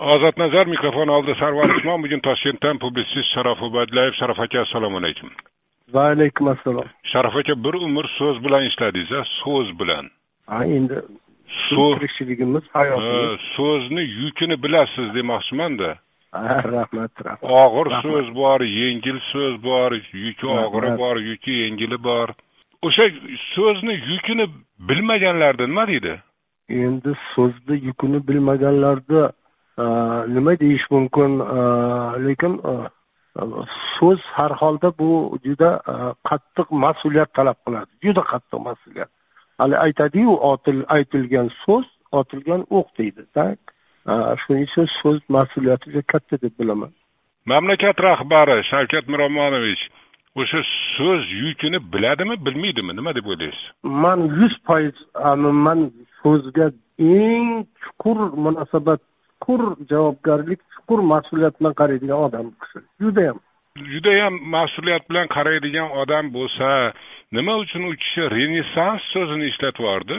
ozodnazar mikrofon oldida sarvar usmon bugun toshkentdan publitsist sharof ubaydullayev sharof aka assalomu alaykum va alaykum assalom sharof aka bir umr so'z bilan ishladingiz a so'z bilan ha endi tirikchiligimiz hayotimiz so'zni yukini bilasiz demoqchimanda rahmat rahmat. Og'ir so'z bor yengil so'z bor yuki og'iri bor yuki yengili bor o'sha so'zni yukini bilmaganlarda nima deydi endi so'zni yukini bilmaganlarda nima deyish mumkin? E, lekin e, so'z har holda bu juda qattiq mas'uliyat talab qiladi. Juda qattiq mas'uliyat. Hali aytadiyu aytilgan so'z otilgan o'q deydi. Shuning uchun so'z mas'uliyati juda katta deb bilaman. Mamlakat rahbari shavkat miromonovich o'sha so'z yukini biladimi bilmaydimi? Nima deb o'ylaysiz? Man yuz foiz man so'zga eng chuqur munosabat chuqur javobgarlik chuqur mas'uliyat bilan qaraydigan odam bu kishi. Judayam. Judayam mas'uliyat bilan qaraydigan odam bo'lsa nima uchun u kishi renessans so'zini ishlatib yubordi?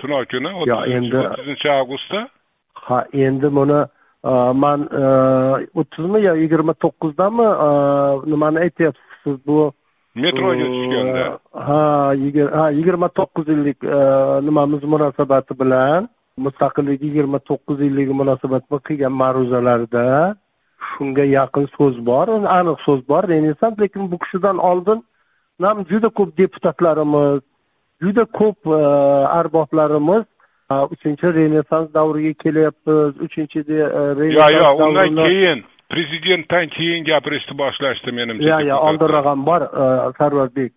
Tunov kuni o'ttizinchi avgustda? Ha endi buni e, man e, o'ttizmi yo yigirma to'qqizdami e, nimani aytyapsiz bu? Metroga tushganda. ha yigir- ha yigirma to'qqiz yillik nimamiz munosabati bilan mustaqillik yigirma to'qqiz yilligi munosabati bilan qilgan ma'ruzalarida shunga yaqin so'z bor aniq so'z bor renessans lekin bu kishidan oldin ham juda ko'p deputatlarimiz juda ko'p e, arboblarimiz uchinchi renessans davriga kelyapmiz uchinchi de- e, yo renessans yo undan keyin prezidentdan keyin gapirishni boshlashdi menimcha yo yo deputatlar. oldinroq ham bor e, sarvarbek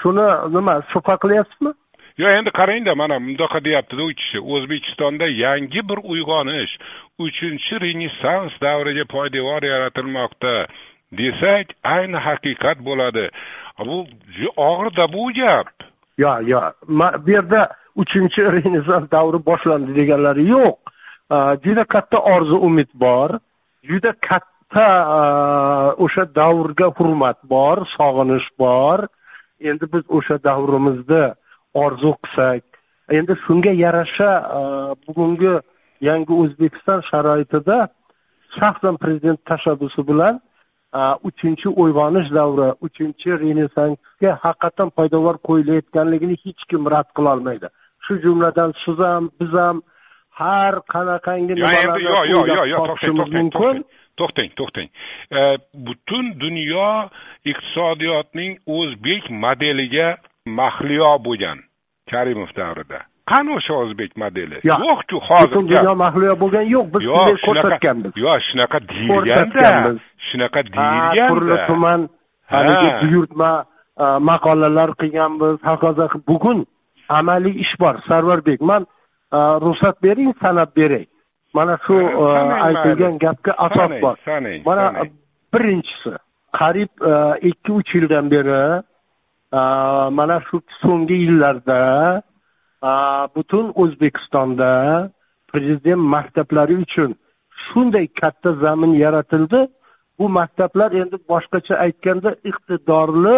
shuni nima shubha qilyapsizmi yo endi qarangda mana bundoqa deyaptida u kishi o'zbekistonda yangi bir uyg'onish uchinchi renessans davriga poydevor yaratilmoqda. Desak ayni haqiqat bo'ladi. Bu og'irda bu gap. Yo yo bu yerda uchinchi renessans davri boshlandi deganlari yo'q. Juda katta orzu umid bor. Juda katta o'sha davrga hurmat bor sog'inish bor. Endi biz o'sha davrimizni orzu qilsak endi shunga yarasha e, bugungi yangi o'zbekiston sharoitida shaxsan prezident tashabbusi bilan e, uchinchi uyg'onish davri uchinchi renessansga haqiqatdan poydevor qo'yilayotganligini hech kim rad qilolmaydi shu jumladan siz ham biz ham har qanaqangi nimalarni yo yo yo o'ylab yo to'xtang topishimiz mumkin. to'xtang to'xtang to'xtang. E, butun dunyo iqtisodiyotning o'zbek modeliga mahliyo bo'lgan karimov davrida. Qani o'sha o'zbek modeli? Yo'q. yo'qku butun hozir dunyo mahliyo bo'lgan yo'q biz shunday ko'rsatganmiz. Yo'q shunaqa deyilganda shunaqa ha turli tuman Ha. haligi buyurtma e, maqolalar qilganmiz hokazo bugun amaliy ish bor. Sarvarbek man e, ruxsat bering sanab beray. Mana shu e, aytilgan gapga asos bor. mana birinchisi qariyb ikki uch yildan beri mana shu so'nggi yillarda butun o'zbekistonda prezident maktablari uchun shunday katta zamin yaratildi bu maktablar endi boshqacha aytganda iqtidorli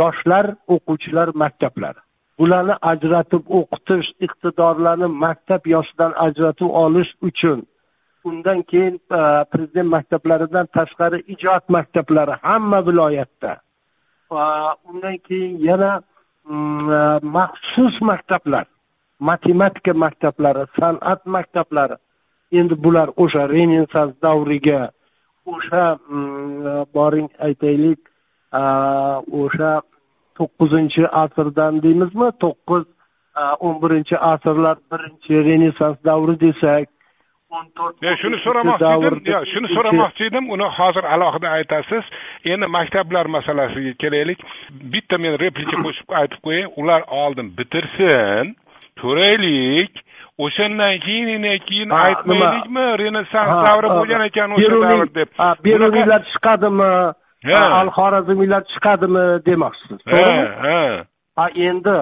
yoshlar o'quvchilar maktablari bularni ajratib o'qitish iqtidorlarni maktab yoshidan ajratib olish uchun undan keyin prezident maktablaridan tashqari ijod maktablari hamma viloyatda undan keyin yana mm, e, maxsus maktablar matematika maktablari san'at maktablari. Endi bular o'sha renessans davriga o'sha mm, e, boring aytaylik e, o'sha to'qqizinchi asrdan deymizmi? To'qqiz a, o'n birinchi asrlar birinchi renessans davri desak o'n to'rt yo shuni so'ramoqchi edim yo shuni so'ramoqchi edim uni hozir alohida aytasiz. Endi maktablar masalasiga kelaylik. Bitta men replika qo'shib aytib qo'yay ular oldin bitirsin. Ko'raylik. O'shandan keyin keyin aytmaylikmi renessans davri bo'lgan ekan o'sha davr deb. beruniylar chiqadimi? Al xorazmiylar chiqadimi demoqchisiz to'g'rimi? ha. Endi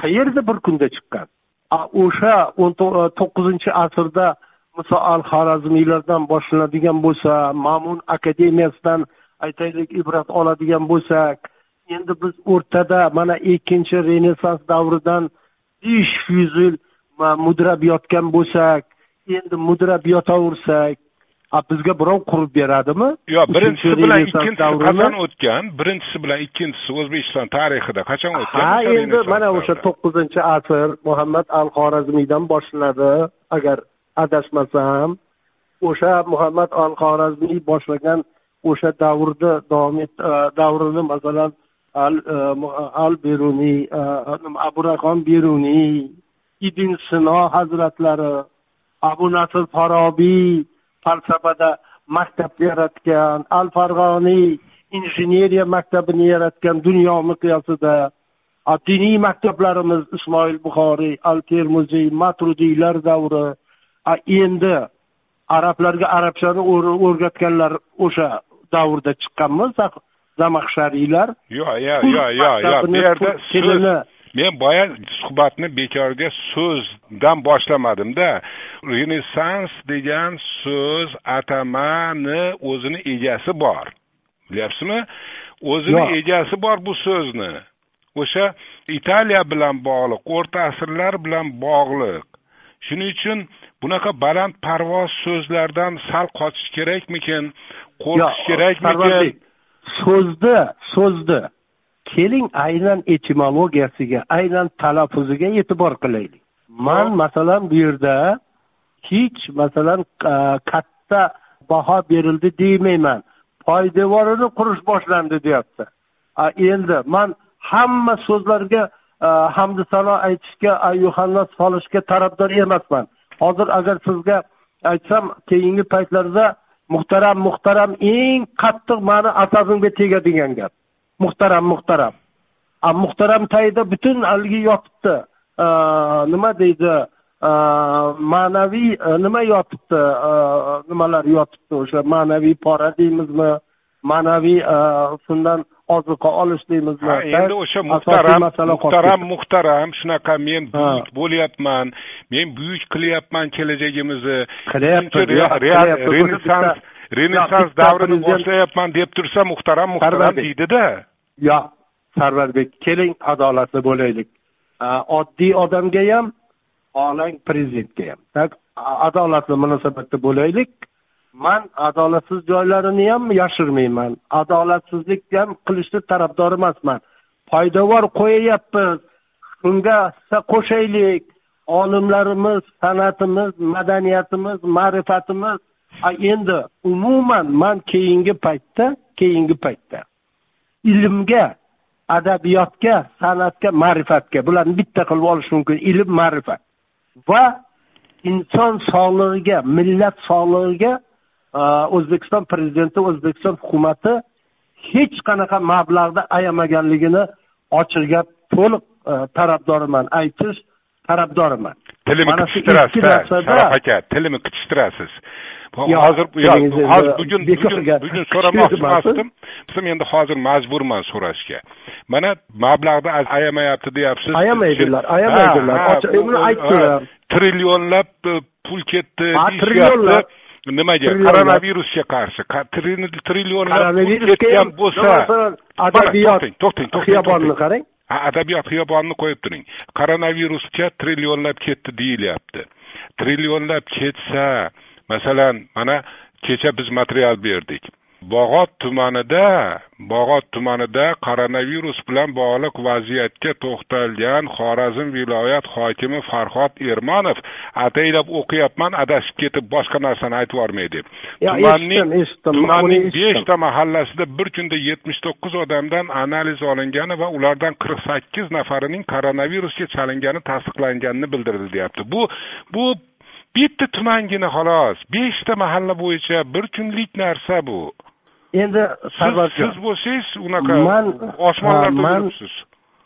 qayerda bir kunda chiqqan? O'sha o'n to- to'qqizinchi asrda misol al xorazmiylardan boshlanadigan bo'lsa ma'mun akademiyasidan aytaylik ibrat oladigan bo'lsak endi biz o'rtada mana ikkinchi renessans davridan besh yuz yil mudrab yotgan bo'lsak endi mudrab yotaversak a bizga birov qurib beradimi? Yo'q birinchisi bilan ikkinchisi qachon o'tgan? Birinchisi bilan ikkinchisi o'zbekiston tarixida qachon o'tgan? Ha endi mana o'sha to'qqizinchi asr muhammad al xorazmiydan boshlanadi agar adashmasam o'sha muhammad al xorazmiy boshlagan o'sha davrda davom et e, davrini masalan al e, al beruniy e, abu beruniy ibn sino hazratlari abu nasr farobiy falsafada maktab yaratgan al farg'oniy injeneriya maktabini yaratgan dunyo miqyosida diniy maktablarimiz ismoil buxoriy al termuziy matrudiylar davri endi arablarga arabchani o'r- o'rgatganlar o'sha davrda chiqqanmi zamaxshariylar yo'q yo'q yo'q yo'q yo'q bu yerda so'z men boya suhbatni bekorga so'zdan boshlamadimda. Renessans degan so'z atamani o'zini egasi bor. Bilyapsizmi? O'zini egasi bor bu so'zni. O'sha italiya bilan bog'liq o'rta asrlar bilan bog'liq shuning uchun bunaqa baland parvoz so'zlardan sal qochish kerakmikin? Qo'rqish kerakmikin? So'zni so'zni keling aynan etimologiyasiga aynan talaffuziga e'tibor qilaylik. Man masalan bu yerda hech masalan katta baho berildi deymayman poydevorini qurish boshlandi deyapti. Endi man hamma so'zlarga Э, hamdu sano aytishga ayyuhanna solishga tarafdor emasman. Hozir agar sizga aytsam keyingi paytlarda muhtaram muhtaram eng qattiq mani asabimga tegadigan gap. Muhtaram muhtaram. A muhtaram tagida butun haligi yotibdi. Э, nima deydi? Э, ma'naviy nima yotibdi? Nimalar yotibdi? O'sha ma'naviy pora deymizmi? Ma'naviy a, shundan oziqa olish deymizmi endi o'sha muhtaram muhtaram muhtaram. Shunaqa men buyuk bo'lyapman. Men buyuk qilyapman kelajagimizni. Qilyapti, renessans renessans davrini boshlayapman deb tursa muhtaram muhtaram deydida yo'q sarvarbek keling adolatli bo'laylik. Oddiy odamga ham olang prezidentga ham adolatli munosabatda bo'laylik man adolatsiz joylarini ham yashirmayman. Adolatsizlik ham qilishni tarafdori emasman. Poydevor qo'yyapmiz shunga hissa qo'shaylik. Olimlarimiz san'atimiz madaniyatimiz ma'rifatimiz. Endi umuman man keyingi paytda keyingi paytda ilmga adabiyotga san'atga ma'rifatga bularni bitta qilib olish mumkin ilm ma'rifat va inson sog'lig'iga millat sog'lig'iga o'zbekiston prezidenti o'zbekiston hukumati hech qanaqa mablag'ni ayamaganligini ochiq gap to'liq a, tarafdoriman aytish tarafdoriman. Qitishtirasiz narsada- sharof aka Bu Yo'q, hozir hozir bugun bugun so'ramoqchi emasdim Bizim endi hozir majburman so'rashga. Mana mablag'ni ay- ayamayapti deyapsiz. Ayamaydilar, ayamaydilar. Bu- buni bu- aytdilar. trillionlab e, pul ketdi trillionlab. Nimaga Trillionlab. koronavirusga qarshi trillionlab ketgan bo'lsa adabiyot to'xtang, xiyobonni qarang ha adabiyot xiyobonini qo'yib turing koronavirusga trillionlab ketdi deyilyapti trillionlab ketsa masalan mana kecha biz material berdik bog'ot tumanida bog'ot tumanida koronavirus bilan bog'liq vaziyatga to'xtalgan xorazm viloyat hokimi farhod ermonov ataylab o'qiyapman adashib ketib boshqa narsani aytib yubormay deb tumanning tumanning beshta mahallasida bir kunda yetmish to'qqiz odamdan analiz olingani va ulardan qirq sakkiz nafarining koronavirusga chalingani tasdiqlanganini bildirildi deyapti. Bu bu bitta tumangina xolos. Beshta mahalla bo'yicha bir kunlik narsa bu endi siz bo'lsangiz unaqa Man- osmonlarda man- yuribsiz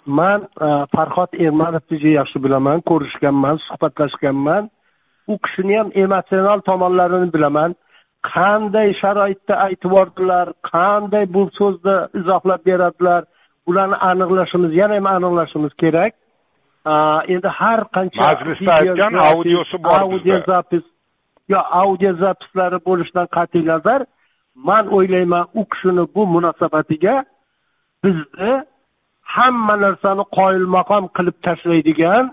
man e, farhod ermanovni juda yaxshi bilaman ko'rishganman suhbatlashganman. U kishini ham emotsional tomonlarini bilaman. Qanday sharoitda aytib yubordilar qanday bu so'zni izohlab beradilar bularni aniqlashimiz yana ham aniqlashimiz kerak. A, endi har qancha Majlisda aytgan audiosi bor bizda. audiozapis yo audio zapislari bo'lishidan qat'iy nazar man o'ylayman u kishini bu munosabatiga bizni hamma narsani qoyilmaqom qilib tashlaydigan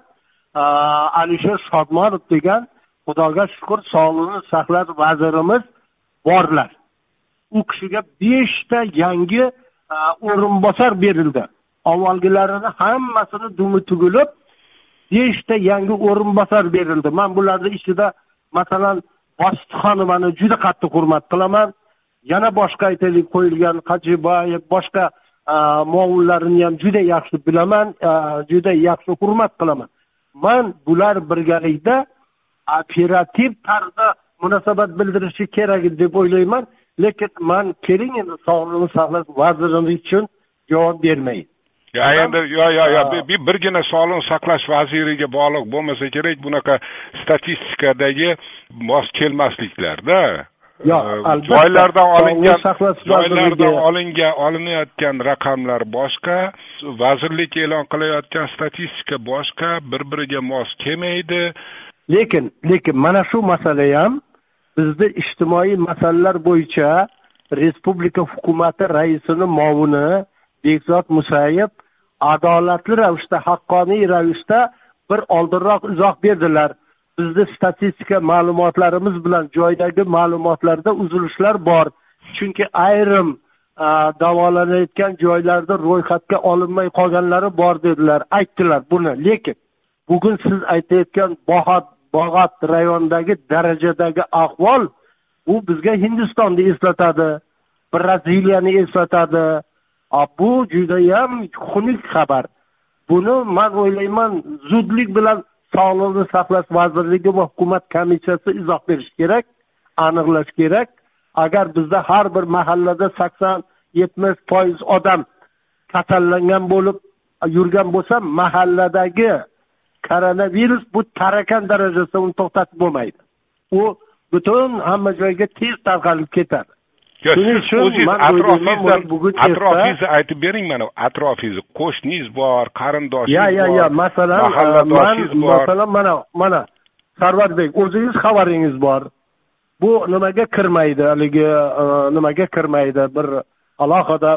alisher shodmonov degan xudoga shukur sog'liqni saqlash vazirimiz borlar. U kishiga beshta yangi o'rinbosar berildi. Avvalgilarini hammasini dumi tugilib beshta yangi o'rinbosar berildi. Man bularni ichida masalan bositxonovani juda qattiq hurmat qilaman. Yana boshqa aytaylik qo'yilgan qajibayev boshqa muovunlarini ham juda yaxshi bilaman juda yaxshi hurmat qilaman. Man bular birgalikda operativ tarzda munosabat bildirishi kerak deb o'ylayman lekin man keling endi sog'liqni saqlash vazirligi uchun javob bermay. Yo endi yo yo yo birgina sog'liqni saqlash vaziriga bog'liq bo'lmasa kerak bunaqa statistikadagi mos kelmasliklarda yo'q joylardan olingan joylardan olingan olinayotgan raqamlar boshqa. Vazirlik e'lon qilayotgan statistika boshqa. Bir biriga mos kelmaydi. Lekin lekin mana shu masala ham bizni ijtimoiy masalalar bo'yicha respublika hukumati raisini muovini bekzod musayev adolatli ravishda haqqoniy ravishda bir oldinroq izoh berdilar bizni statistika ma'lumotlarimiz bilan joydagi ma'lumotlarda uzilishlar bor. Chunki ayrim davolanayotgan joylarda ro'yxatga olinmay qolganlari bor dedilar. Aytdilar buni. Lekin bugun siz aytayotgan bog'ot bog'ot rayonidagi darajadagi ahvol u bizga hindistonni eslatadi braziliyani eslatadi. Bu judayam xunuk xabar. Buni man o'ylayman zudlik bilan sog'liqni saqlash vazirligi va hukumat komissiyasi izoh berishi kerak aniqlash kerak. Agar bizda har bir mahallada sakson yetmish foiz odam kasallangan bo'lib yurgan bo'lsa mahalladagi koronavirus bu tarakan darajasida uni to'xtatib bo'lmaydi. U butun hamma joyga tez tarqalib ketadi. Shuning uchun atrofingizni aytib bering mana atrofingizni qo'shningiz bor qarindoshingiz bor yo yo yo masalan mahalladoshingiz bor. masalan mana mana sarvarbek o'zingiz xabaringiz bor. Bu nimaga kirmaydi haligi nimaga kirmaydi? Bir alohida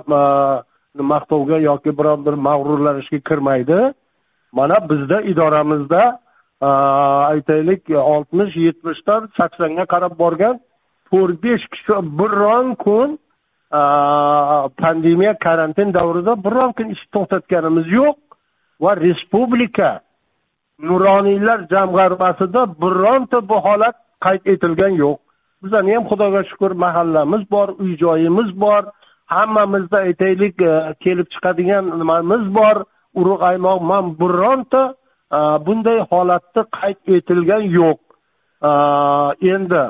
maqtovga yoki biron bir mag'rurlanishga kirmaydi. Mana bizda idoramizda aytaylik oltmish yetmishdan saksonga qarab borgan to'rt besh kishi biron kun pandemiya karantin davrida biron kun ish to'xtatganimiz yo'q. Va respublika nuroniylar jamg'armasida bironta bu holat qayd etilgan yo'q. Bizani ham xudoga shukur mahallamiz bor uy joyimiz bor hammamizda aytaylik kelib chiqadigan nimamiz bor urug' aymoq man bironta bunday holatni qayd etilgan yo'q. Endi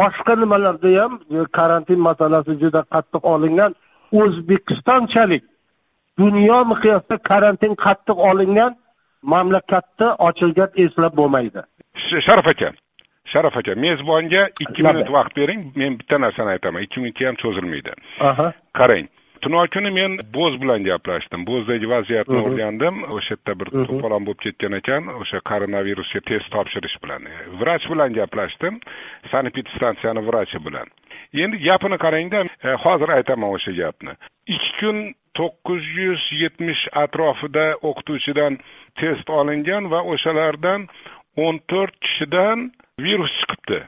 boshqa nimalarda ham karantin masalasi juda qattiq olingan o'zbekistonchalik dunyo miqyosida karantin qattiq olingan mamlakatda ochilgan eslab bo'lmaydi. Sharif aka sharif aka mezbonga ikki minut vaqt bering men bitta narsani aytaman ikki minutga ham cho'zilmaydi. Qarang tunov kuni men bo'z bilan gaplashdim. Bo'zdagi vaziyatni o'rgandim. O'sha yerda bir to'polon bo'lib ketgan ekan. O'sha koronavirusga test topshirish bilan. Vrach bilan gaplashdim. Sanepidstansiyani vrachi bilan. Endi gapini qarangda hozir aytaman o'sha gapni. Ikki kun to'qqiz yuz yetmish atrofida o'qituvchidan test olingan va o'shalardan o'n to'rt kishidan virus chiqibdi.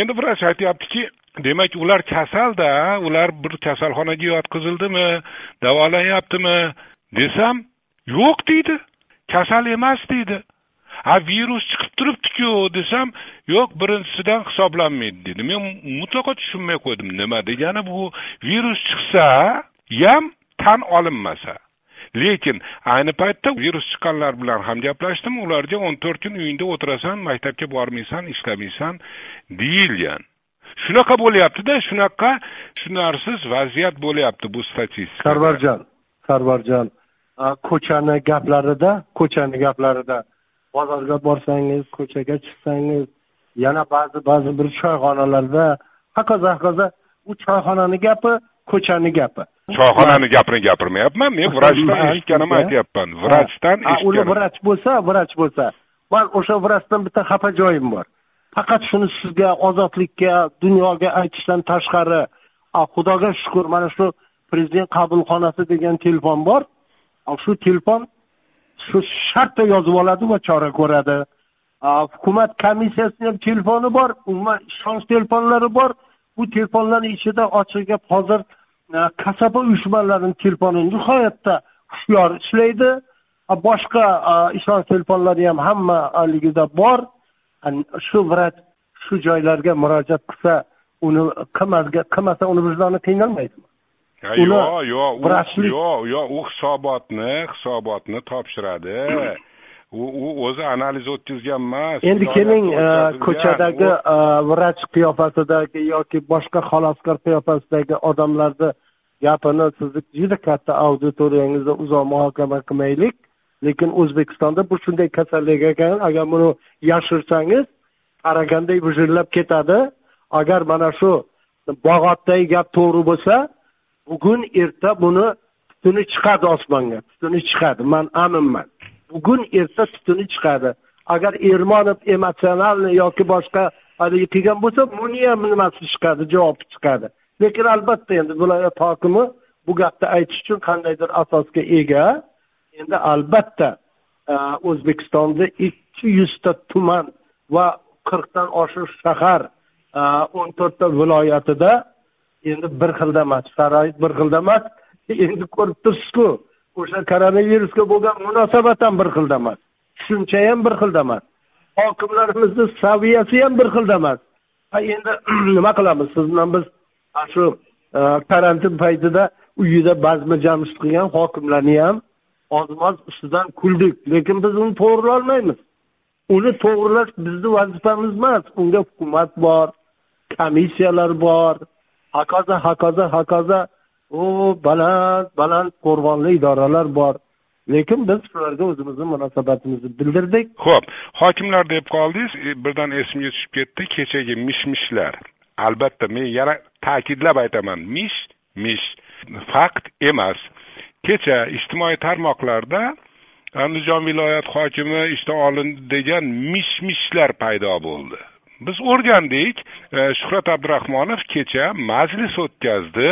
Endi vrach aytyaptiki demak ular kasalda ular bir kasalxonaga yotqizildimi davolanyaptimi desam yo'q deydi. Kasal emas deydi. A virus chiqib turibdiku desam yo'q birinchisidan hisoblanmaydi dedi. Men mutlaqo tushunmay qo'ydim. Nima degani bu? Virus chiqsa ham tan olinmasa. Lekin ayni paytda virus chiqqanlar bilan ham gaplashdim. Ularga o'n to'rt kun uyingda o'tirasan maktabga bormaysan ishlamaysan deyilgan. Shunaqa bo'lyaptida shunaqa tushunarsiz vaziyat bo'lyapti bu statistika. Sarvarjon sarvarjon ko'chani gaplarida ko'chani gaplarida bozorga borsangiz ko'chaga chiqsangiz yana ba'zi ba'zi bir choyxonalarda hokazo hokazo u choyxonani gapi ko'chani gapi. Choyxonani gapini gapirmayapman men vrachdan eshitganimni aytyapman vrachdan eshitganim uni vrach bo'lsa vrach bo'lsa. Man o'sha vrachdan bitta xafa joyim bor faqat shuni sizga ozodlikka dunyoga aytishdan tashqari xudoga shukur mana shu prezident qabulxonasi degan telefon bor. Shu telefon shu shartta yozib oladi va chora ko'radi. Hukumat komissiyasini ham telefoni bor umuman ishonch telefonlari bor. Bu telefonlarni ichida ochiq gap hozir kasaba uyushmalarini telefoni nihoyatda hushyor ishlaydi. Boshqa ishonch telefonlari ham hamma haligida bor. Shu vrach shu joylarga murojaat qilsa uni qilmasa uni vijdoni qiynalmaydimi? Yo'q yo'q yo'q yo'q u hisobotni hisobotni topshiradi. U u o'zi analiz o'tkazgan emas endi keling ko'chadagi vrach qiyofasidagi yoki boshqa xaloskor qiyofasidagi odamlarni gapini sizni juda katta auditoriyangizda uzoq muhokama qilmaylik lekin o'zbekistonda bu shunday kasallik ekan agar buni yashirsangiz qaraganday vijillab ketadi. Agar mana shu bog'otdagi gap to'g'ri bo'lsa bugun erta buni tutuni chiqadi osmonga. Tutuni chiqadi. Man aminman. Bugun erta tutuni chiqadi. Agar ermonov emotsionalni yoki boshqa haligi qilgan bo'lsa buni ham nimasi chiqadi? Javobi chiqadi. Lekin albatta endi viloyat hokimi bu gapni aytish uchun qandaydir asosga ega. Endi albatta e, o'zbekistonda ikki yuzta tuman va qirqdan oshiq shahar e, o'n to'rtta viloyatida endi bir xilda emas sharoit bir xilda emas. Endi ko'rib turibsizku o'sha koronavirusga bo'lgan munosabat ham bir xilda emas tushuncha ham bir xilda emas hokimlarimizni saviyasi ham bir xilda emas. Endi nima qilamiz? Siz bilan biz shu e, karantin paytida uyida bazmi jamshid qilgan hokimlarni ham ozmoz ustidan kuldik. Lekin biz uni to'g'rilolmaymiz. Uni to'g'rilash bizni vazifamiz emas. Unga hukumat bor komissiyalar bor. Hokazo hokazo hokazo u baland baland qo'rg'onli idoralar bor. Lekin biz shularga o'zimizni munosabatimizni bildirdik. Ho'p hokimlar deb qoldingiz. E, birdan esimga tushib ketdi. Kechagi mish mishlar albatta men yana ta'kidlab aytaman. Mish mish. Fakt emas. Kecha ijtimoiy tarmoqlarda andijon viloyat hokimi ishdan olindi degan mish mishlar paydo bo'ldi. Biz o'rgandik e, shuhrat abdurahmonov kecha majlis o'tkazdi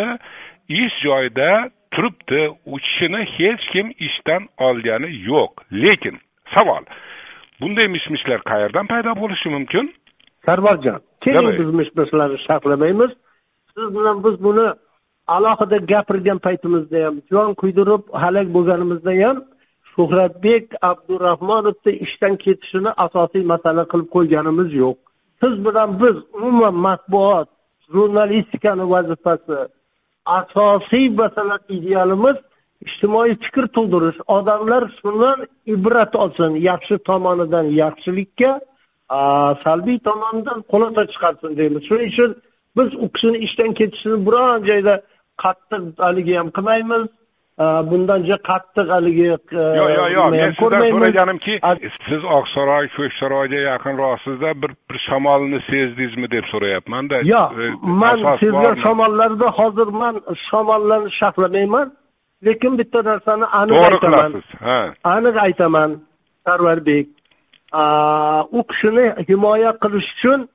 ish joyida turibdi u kishini hech kim ishdan olgani yo'q. Lekin savol bunday mish mishlar qayerdan paydo bo'lishi mumkin? Sarvarjon keling biz mish mishlarni sharhlamaymiz. Siz bilan biz buni alohida gapirgan paytimizda ham jon kuydirib halak bo'lganimizda ham shuhratbek abdurahmonovni ishdan ketishini asosiy masala qilib qo'yganimiz yo'q. Siz bilan biz umuman matbuot jurnalistikani vazifasi asosiy masala idealimiz ijtimoiy fikr tug'dirish odamlar shundan ibrat olsin yaxshi tomonidan yaxshilikka salbiy tomonidan xulosa chiqarsin deymiz. Shuning uchun biz u kishini ishdan ketishini biron joyda qattiq haligi ham qilmaymiz. Bundan juda qattiq haligi yo'q yo'q yo'q men sizdan so'raganimki siz oqsaroy ko'ksaroyga yaqinroqsizda bir bir shamolni sezdingizmi deb so'rayapmanda yo'q e, man sezgan shamollarda hozir man shamollarni sharhlamayman lekin bitta narsani aniq aytaman. ha. Aniq aytaman sarvarbek. U kishini himoya qilish uchun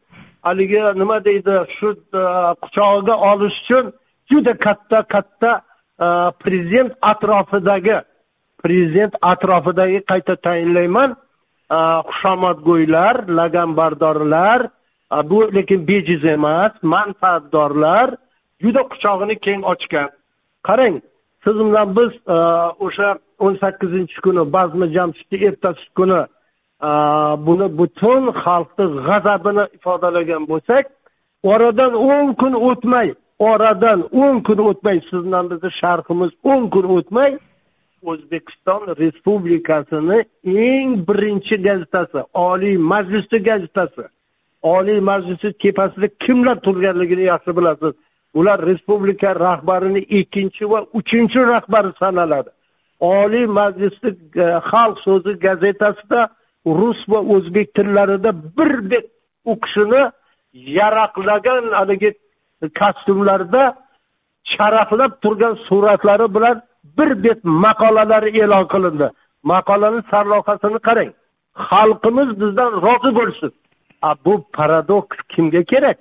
haligi nima deydi shu quchog'iga olish uchun juda katta katta e, prezident atrofidagi prezident atrofidagi qayta tayinlayman. E, Xushomadgo'ylar laganbardorlar e, bu lekin bejiz emas manfaatdorlar juda quchog'ini keng ochgan. Qarang siz bilan biz o'sha o'n sakkizinchi kuni bazmi jamshidni ertasi kuni buni butun xalqni g'azabini ifodalagan bo'lsak oradan o'n kun o'tmay oradan o'n kun o'tmay sizdan bizni sharhimiz o'n kun o'tmay o'zbekiston respublikasini eng birinchi gazetasi oliy majlisni gazetasi oliy majlisni tepasida kimlar turganligini yaxshi bilasiz. Ular respublika rahbarini ikkinchi va uchinchi rahbari sanaladi. Oliy majlisni e, xalq so'zi gazetasida rus va o'zbek tillarida bir bet u kishini yaraqlagan haligi kostyumlarda sharaflab turgan suratlari bilan bir bet maqolalari e'lon qilindi. Maqolani sarlavhasini qarang. Xalqimiz bizdan rozi bo'lsin. A bu paradoks kimga kerak?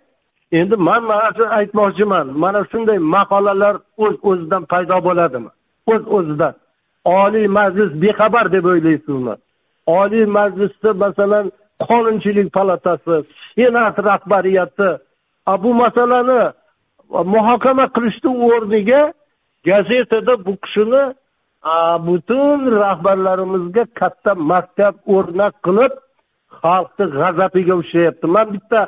Endi man mana shu aytmoqchiman. Mana shunday maqolalar o'z o'zidan paydo bo'ladimi? O'z o'zidan oliy majlis bexabar deb o'ylaysizmi? Oliy majlisda masalan qonunchilik palatasi senat rahbariyati bu masalani muhokama qilishni o'rniga gazetada bu kishini butun rahbarlarimizga katta maktab o'rnak qilib xalqni g'azabiga uchrayapti man bitta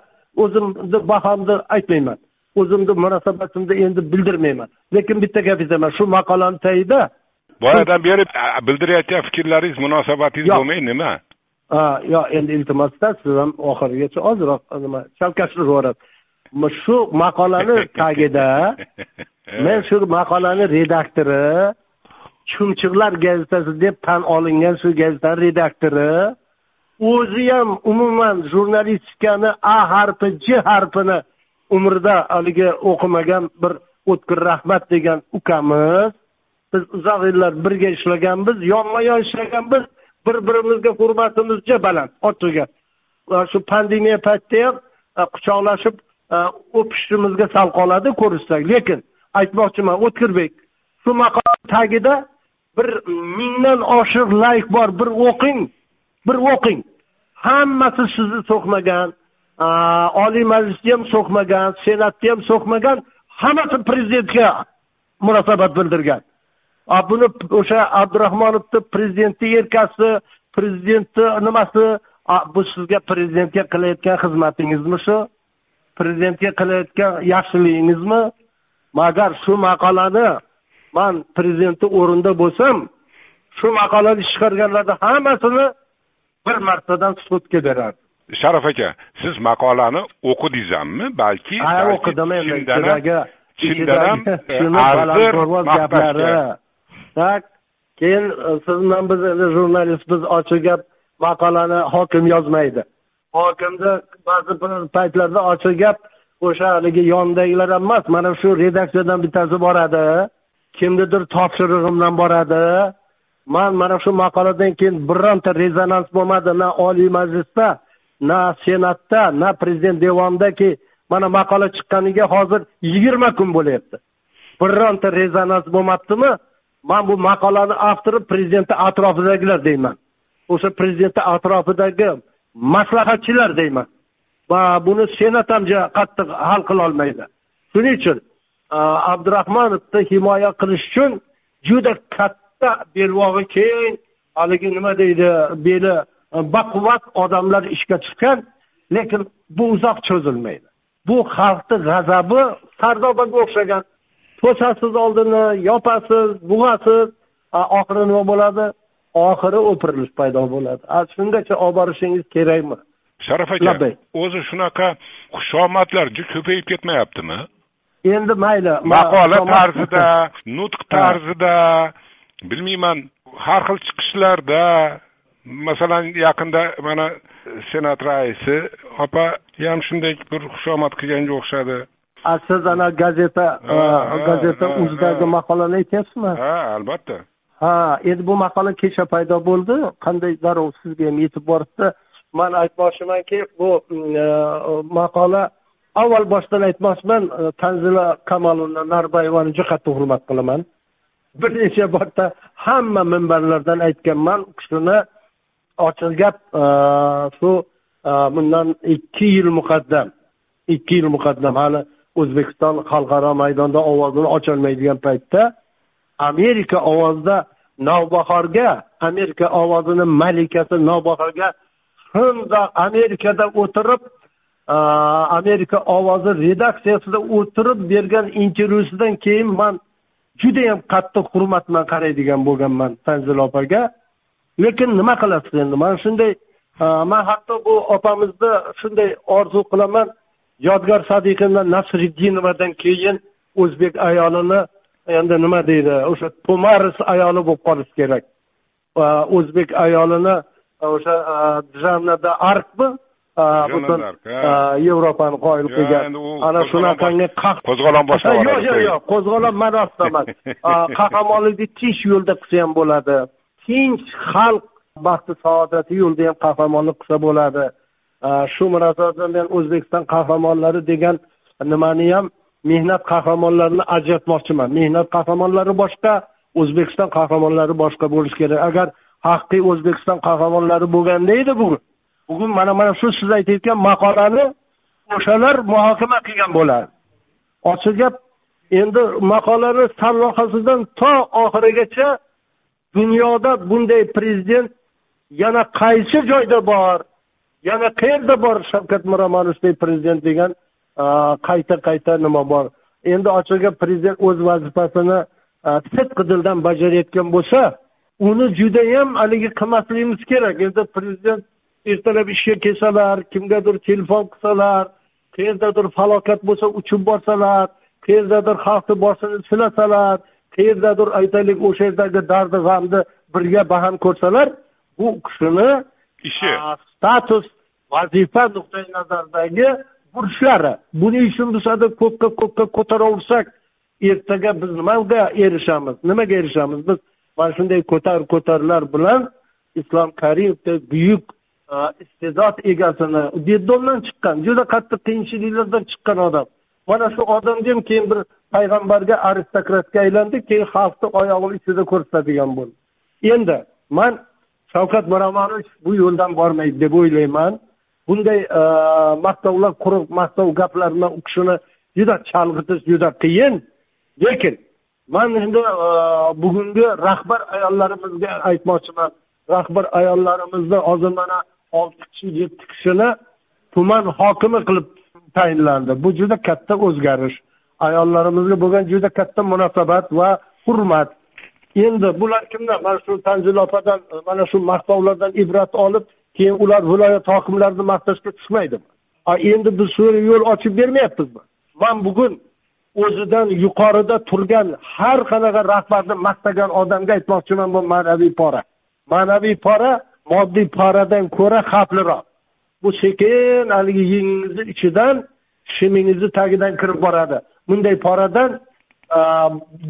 o'zimni bahomni aytmayman. O'zimni munosabatimni endi bildirmayman. Lekin bitta gap aytaman. Shu maqolani tagida boyadan beri bildirayotgan fikrlaringiz munosabatingiz bo'lmay nima? Yo'q endi iltimosda siz ham oxirigacha ozroq nima chalkashlik yuborasiz shu maqolani tagida men shu maqolani redaktori chumchuqlar gazetasi deb tan olingan shu gazetani redaktori o'zi ham umuman jurnalistikani a harfi j harfini umrida haligi o'qimagan bir o'tkir rahmat degan ukamiz. Biz uzoq yillar birga ishlaganmiz yonma yon ishlaganmiz bir birimizga hurmatimiz baland ochiqga shu pandemiya paytida ham quchoqlashib Э, o'pishimizga sal qoladi ko'rishsak. Lekin aytmoqchiman o'tkirbek shu maqola tagida bir mingdan oshiq layk bor bir o'qing bir o'qing. Hammasi sizni so'kmagan oliy majlisni ham so'kmagan senatni ham so'kmagan hammasi prezidentga munosabat bildirgan. Buni o'sha abdurahmonovni prezidentni yelkasi prezidentni nimasi? Bu sizga prezidentga qilayotgan xizmatingizmi shu? Prezidentga qilayotgan yaxshiligingizmi agar shu maqolani man prezidentni o'rnida bo'lsam shu maqolani chiqarganlarni hammasini bir martadan sudga berardim sharof aka siz maqolani o'qidingizmi? Balki ha o'qidim endi. chindan ham balandparvoz gaplari. Keyin e, siz bilan biz endi jurnalistmiz ochiq gap maqolani hokim yozmaydi hokimni ba'zi bir paytlarda ochiq gap o'sha haligi yonidagilar ham emas mana shu redaksiyadan bittasi boradi. Kimnidir topshirig'i boradi. Man mana shu maqoladan keyin bironta rezonans bo'lmadi na oliy majlisda na senatda na prezident devonidaki mana maqola chiqqaniga hozir yigirma kun bo'lyapti. Bironta rezonans bo'lmabdimi? Man bu maqolani avtori prezidentni atrofidagilar deyman. O'sha prezidentni atrofidagi maslahatchilar deyman. Va buni senat ham qattiq hal qilolmaydi shuning uchun abdurahmonovni himoya qilish uchun juda katta belbog'i keng. Haligi nima deydi beli baquvvat odamlar ishga tushgan lekin bu uzoq cho'zilmaydi. Bu xalqni g'azabi sardobaga o'xshagan. To'sasiz oldini yopasiz bug'asiz oxiri nima bo'ladi? Oxiri o'pirilish paydo bo'ladi. Shungacha olib borishingiz kerakmi? Sharof aka o'zi shunaqa xushomadlar ko'payib ketmayaptimi? Endi mayli maqola tarzida nutq tarzida bilmayman har xil chiqishlarda masalan yaqinda mana senat raisi opa ham shunday bir xushomad qilganga o'xshadi. Siz ana gazeta gazeta uzdagi maqolani aytyapsizmi? Ha albatta ha endi bu maqola kecha paydo bo'ldi. Qanday darrov sizga ham yetib boribdi? Man aytmoqchimanki bu mm, e, maqola avval boshdan aytmoqchiman e, tanzila kamolovna narbayevani juda qattiq hurmat qilaman. Bir necha marta hamma minbarlardan aytganman u kishini ochiq gap e, shu bundan ikki yil muqaddam ikki yil muqaddam hali o'zbekiston xalqaro maydonda ovozini ocholmaydigan paytda amerika ovozida navbahorga amerika ovozini malikasi navbahorga shunda amerikada o'tirib amerika ovozi redaksiyasida o'tirib bergan intervyusidan keyin man judayam qattiq hurmat bilan qaraydigan bo'lganman tanzila opaga. Lekin nima qilasiz endi? Mana shunday man hatto bu opamizni shunday orzu qilaman. Yodgor sadiqovna nasriddinovadan keyin o'zbek ayolini endi nima deydi o'sha to'maris ayoli bo'lib qolishi kerak. O'zbek ayolini o'sha janna arkmi butun yevropani qoyil qilgan. ana shunaqangi qo'zg'olon boshlab yo'q yo'q yo'q qo'zg'olon ma'nosida emas qahramonlikni tinch yo'lda qilsa ham bo'ladi. Tinch xalq baxti saodati yo'lida ham qahramonlik qilsa bo'ladi. Shu munosabatda men o'zbekiston qahramonlari degan nimani ham mehnat qahramonlarini ajratmoqchiman. Mehnat qahramonlari boshqa o'zbekiston qahramonlari boshqa bo'lishi kerak. Agar haqiqiy o'zbekiston qahramonlari bo'lganda edi bugun. Bugun mana mana shu siz aytayotgan maqolani o'shalar muhokama qilgan bo'lardi ochiq gap endi maqolani sarlohasidan to oxirigacha dunyoda bunday prezident yana qaysi joyda bor yana qayerda bor shavkat miromonovday prezident degan qayta qayta nima bor? Endi ochiq gap prezident o'z vazifasini sidqi dildan bajarayotgan bo'lsa uni judayam haligi qilmasligimiz kerak. Endi prezident ertalab ishga kelsalar kimgadir telefon qilsalar qayerdadir falokat bo'lsa uchib borsalar qayerdadir xalqni boshini silasalar qayerdadir aytaylik o'sha yerdagi dardi g'amni birga baham ko'rsalar bu kishini ishi status vazifa nuqtai nazaridagi burishlari buning uchun biz ko'kka ko'kka ko'taraversak ertaga biz nimaga erishamiz? Nimaga erishamiz? Biz mana shunday ko'tar ko'tarlar bilan islom karimovdek buyuk e, iste'dod egasini detdondan chiqqan juda qattiq qiyinchiliklardan chiqqan odam. Mana shu odamni ham keyin bir payg'ambarga aristokratga aylandi keyin xalqni oyog'ini ichida ko'rsatadigan bo'ldi. Endi man shavkat miromonovich bu yo'ldan bormaydi deb o'ylayman. Bunday e, maqtovlar quruq maqtov gaplar bilan u kishini juda chalg'itish juda qiyin. Lekin man endi e, bugungi rahbar ayollarimizga aytmoqchiman. Rahbar ayollarimizni hozir mana olti kishi yetti kishini tuman hokimi qilib tayinlandi. Bu juda katta o'zgarish. Ayollarimizga bo'lgan juda katta munosabat va hurmat. Endi bular kimlar? Mana shu tanzila opadan e, mana shu maqtovlardan ibrat olib keyin ular viloyat hokimlarini maqtashga tushmaydimi? Endi biz shu yo'l ochib bermayapmizmi? Man bugun o'zidan yuqorida turgan har qanaqa rahbarni maqtagan odamga aytmoqchiman bu ma'naviy pora. Ma'naviy pora moddiy poradan ko'ra xavfliroq. Bu sekin haligi yengingizni ichidan shimingizni tagidan kirib boradi. Bunday poradan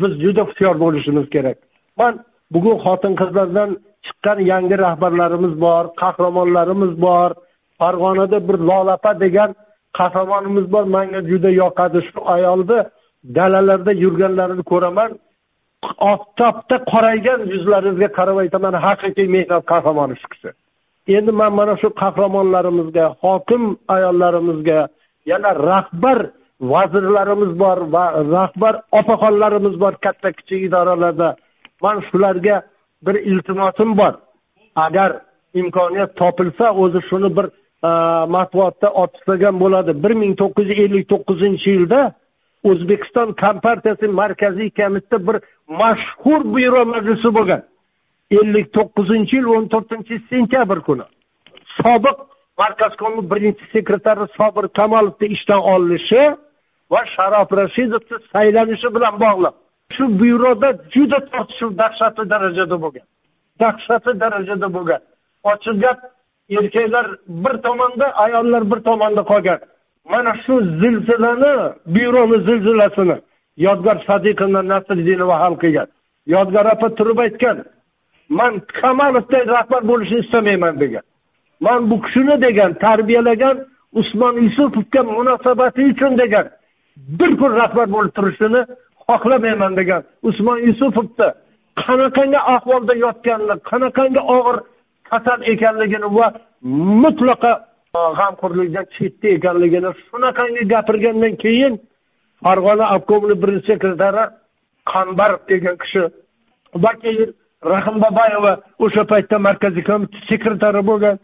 biz juda hushyor bo'lishimiz kerak. Man bugun xotin qizlardan chiqqan yangi rahbarlarimiz bor qahramonlarimiz bor. Farg'onada bir lolapa degan qahramonimiz bor. Manga juda yoqadi shu ayolni. Dalalarda yurganlarini ko'raman. Oftobda qoraygan yuzlaringizga qarab aytaman haqiqiy mehnat qahramoni shu kishi. Endi man mana shu qahramonlarimizga hokim ayollarimizga yana rahbar vazirlarimiz bor va rahbar opaxonlarimiz bor katta kichik idoralarda. Man shularga bir iltimosim bor. Agar imkoniyat topilsa o'zi shuni bir e, matbuotda otib bo'ladi. bir ming to'qqiz yuz ellik to'qqizinchi yilda o'zbekiston kompartiyasi markaziy komiteti bir mashhur byuro majlisi bo'lgan. ellik to'qqizinchi yil o'n to'rtinchi sentyabr kuni. Sobiq markazkomni birinchi sekretari sobir kamolovni ishdan olinishi va sharof rashidovni saylanishi bilan bog'liq. Shu byuroda juda tortishuv dahshatli darajada bo'lgan. Dahshatli darajada bo'lgan. Ochiq gap erkaklar bir tomonda ayollar bir tomonda qolgan. Mana shu zilzilani byuroni zilzilasini yodgor sadiqovna nasriddinova hal qilgan. Yodgor opa turib aytgan man kamalovday rahbar bo'lishni istamayman degan. Man bu kishini degan tarbiyalagan usmon yusupovga munosabati uchun degan bir kun rahbar bo'lib turishini xohlamayman degan usmon yusupovni qanaqangi ahvolda yotganini qanaqangi og'ir kasal ekanligini va mutlaqo e, g'amxo'rlikdan chetda ekanligini shunaqangi gapirgandan keyin farg'ona obkomini birinchi sekretari qambarov degan kishi va keyin rahim babayeva o'sha paytda markaziy komitet sekretari bo'lgan.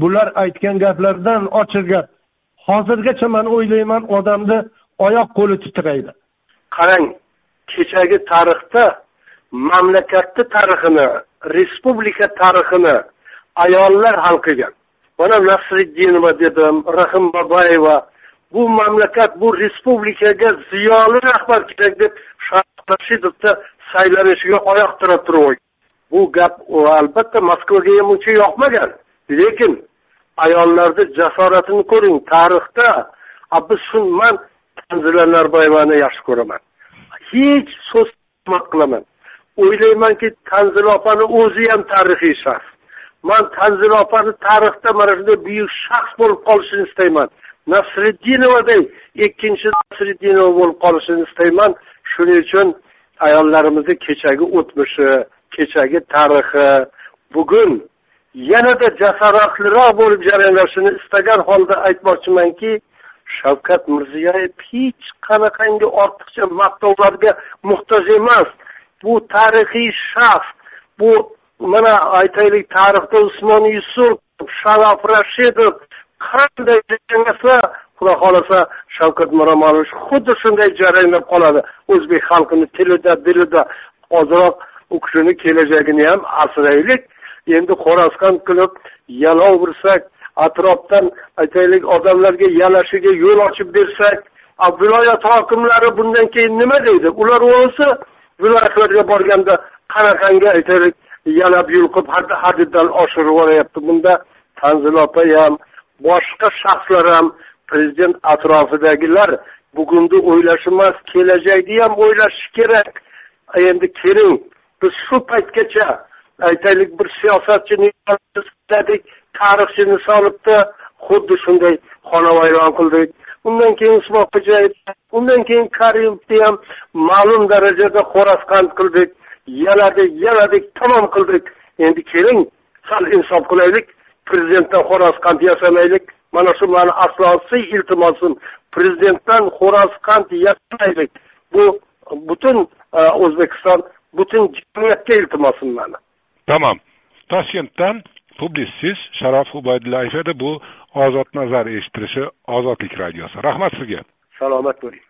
Bular aytgan gaplardan ochiq gap hozirgacha man o'ylayman odamni oyoq qo'li titraydi. Qarang kechagi tarixda mamlakatni tarixini respublika tarixini ayollar hal qilgan. Mana nasriddinova dedim rahim babayeva bu mamlakat bu respublikaga ziyoli rahbar kerak deb rashidovni saylanishiga oyoq tira turib bu gap albatta moskvaga ham uncha yoqmagan. Lekin ayollarni jasoratini ko'ring tarixda biz man tanzila narboyevani yaxshi ko'raman. Hech so'z qilaman. O'ylaymanki tanzila opani o'zi ham tarixiy shaxs. Man tanzila opani tarixda mana shunday buyuk shaxs bo'lib qolishini istayman. Nasriddinovaday ikkinchi nasriddinova bo'lib qolishini istayman. Shuning uchun ayollarimizni kechagi o'tmishi kechagi tarixi bugun yanada jasoratliroq bo'lib jarayonlashini istagan holda aytmoqchimanki shavkat mirziyoyev hech qanaqangi ortiqcha maqtovlarga muhtoj emas. Bu tarixiy shaxs bu mana aytaylik tarixda usmon yusupov sharof rashidov qanday jarayonlasa xudo xohlasa shavkat miromonovich xuddi shunday jaranglab qoladi. O'zbek xalqini tilida dilida hoziroq u kishini kelajagini ham asraylik. Endi xo'rozqand qilib yalov ursak atrofdan aytaylik odamlarga yalashiga yo'l ochib bersak viloyat hokimlari bundan keyin nima deydi? Ular o'zi viloyatlarga borganda qanaqangi aytaylik yalab yulqib haddidan oshirib yuboryapti bunda tanzila opa ham boshqa shaxslar ham prezident atrofidagilar bugunni o'ylash emas kelajakni ham o'ylashi kerak. Endi keling biz shu paytgacha aytaylik bir siyosatchini tarixchini solibdi xuddi shunday xonavayron qildik undan keyin usmon xo'jayev undan keyin karimovni ham ma'lum darajada xo'rasqand qildik. Yaladik yaladik tamom qildik. Endi keling sal insof qilaylik prezidentdan xo'rasqand yasamaylik. Mana shu mani asosiy iltimosim prezidentdan xo'rasqand yasamaylik. Bu butun e, o'zbekiston butun jamiyatga iltimosim mani tamom toshkentdan publitsist sharof ubaydullayev edi bu ozod nazar eshittirishi ozodlik radiosi. Rahmat sizga. Salomat bo'ling.